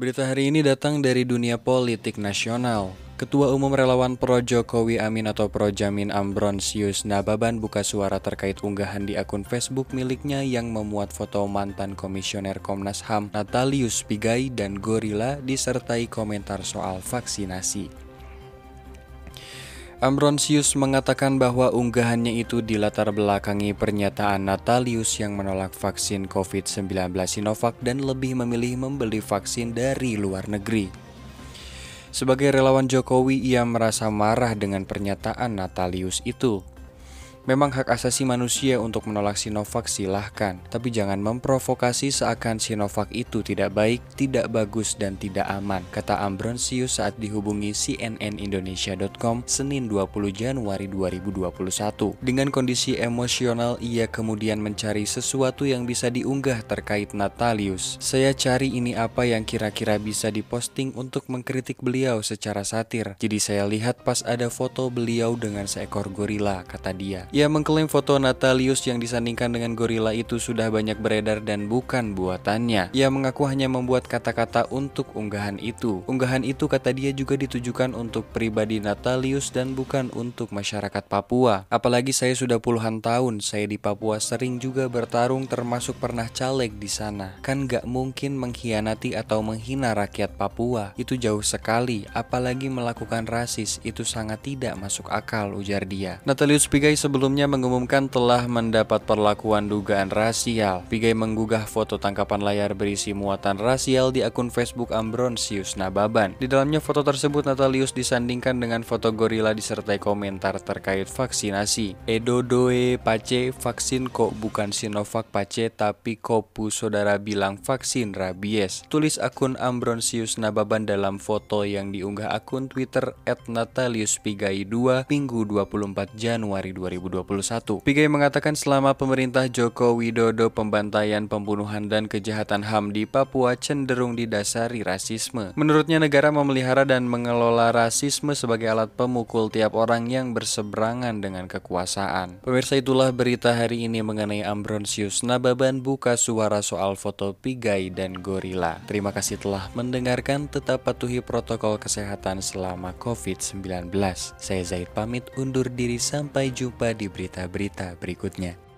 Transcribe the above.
Berita hari ini datang dari dunia politik nasional. Ketua Umum Relawan Pro Jokowi Amin atau Pro Jamin Ambronsius Nababan buka suara terkait unggahan di akun Facebook miliknya yang memuat foto mantan Komisioner Komnas HAM Natalius Pigai dan Gorila disertai komentar soal vaksinasi. Ambronsius mengatakan bahwa unggahannya itu dilatar belakangi pernyataan Natalius yang menolak vaksin COVID-19 Sinovac dan lebih memilih membeli vaksin dari luar negeri. Sebagai relawan Jokowi, ia merasa marah dengan pernyataan Natalius itu. Memang hak asasi manusia untuk menolak Sinovac silahkan, tapi jangan memprovokasi seakan Sinovac itu tidak baik, tidak bagus, dan tidak aman, kata Ambronsius saat dihubungi cnnindonesia.com Senin 20 Januari 2021. Dengan kondisi emosional, ia kemudian mencari sesuatu yang bisa diunggah terkait Natalius. Saya cari ini apa yang kira-kira bisa diposting untuk mengkritik beliau secara satir. Jadi saya lihat pas ada foto beliau dengan seekor gorila, kata dia. Ia mengklaim foto Natalius yang disandingkan dengan gorila itu sudah banyak beredar dan bukan buatannya. Ia mengaku hanya membuat kata-kata untuk unggahan itu. Unggahan itu kata dia juga ditujukan untuk pribadi Natalius dan bukan untuk masyarakat Papua. Apalagi saya sudah puluhan tahun, saya di Papua sering juga bertarung termasuk pernah caleg di sana. Kan gak mungkin mengkhianati atau menghina rakyat Papua. Itu jauh sekali, apalagi melakukan rasis, itu sangat tidak masuk akal, ujar dia. Natalius Pigai sebelum sebelumnya mengumumkan telah mendapat perlakuan dugaan rasial. Pigai menggugah foto tangkapan layar berisi muatan rasial di akun Facebook Ambronsius Nababan. Di dalamnya foto tersebut Natalius disandingkan dengan foto gorila disertai komentar terkait vaksinasi. Edodoe pace vaksin kok bukan Sinovac pace tapi kopu saudara bilang vaksin rabies. Tulis akun Ambronsius Nababan dalam foto yang diunggah akun Twitter @nataliuspigai2 Minggu 24 Januari 2020. 2021. Pigai mengatakan selama pemerintah Joko Widodo pembantaian, pembunuhan, dan kejahatan HAM di Papua cenderung didasari rasisme. Menurutnya negara memelihara dan mengelola rasisme sebagai alat pemukul tiap orang yang berseberangan dengan kekuasaan. Pemirsa itulah berita hari ini mengenai Ambronsius Nababan buka suara soal foto Pigai dan Gorila. Terima kasih telah mendengarkan, tetap patuhi protokol kesehatan selama COVID-19. Saya Zaid pamit undur diri sampai jumpa di berita-berita berikutnya.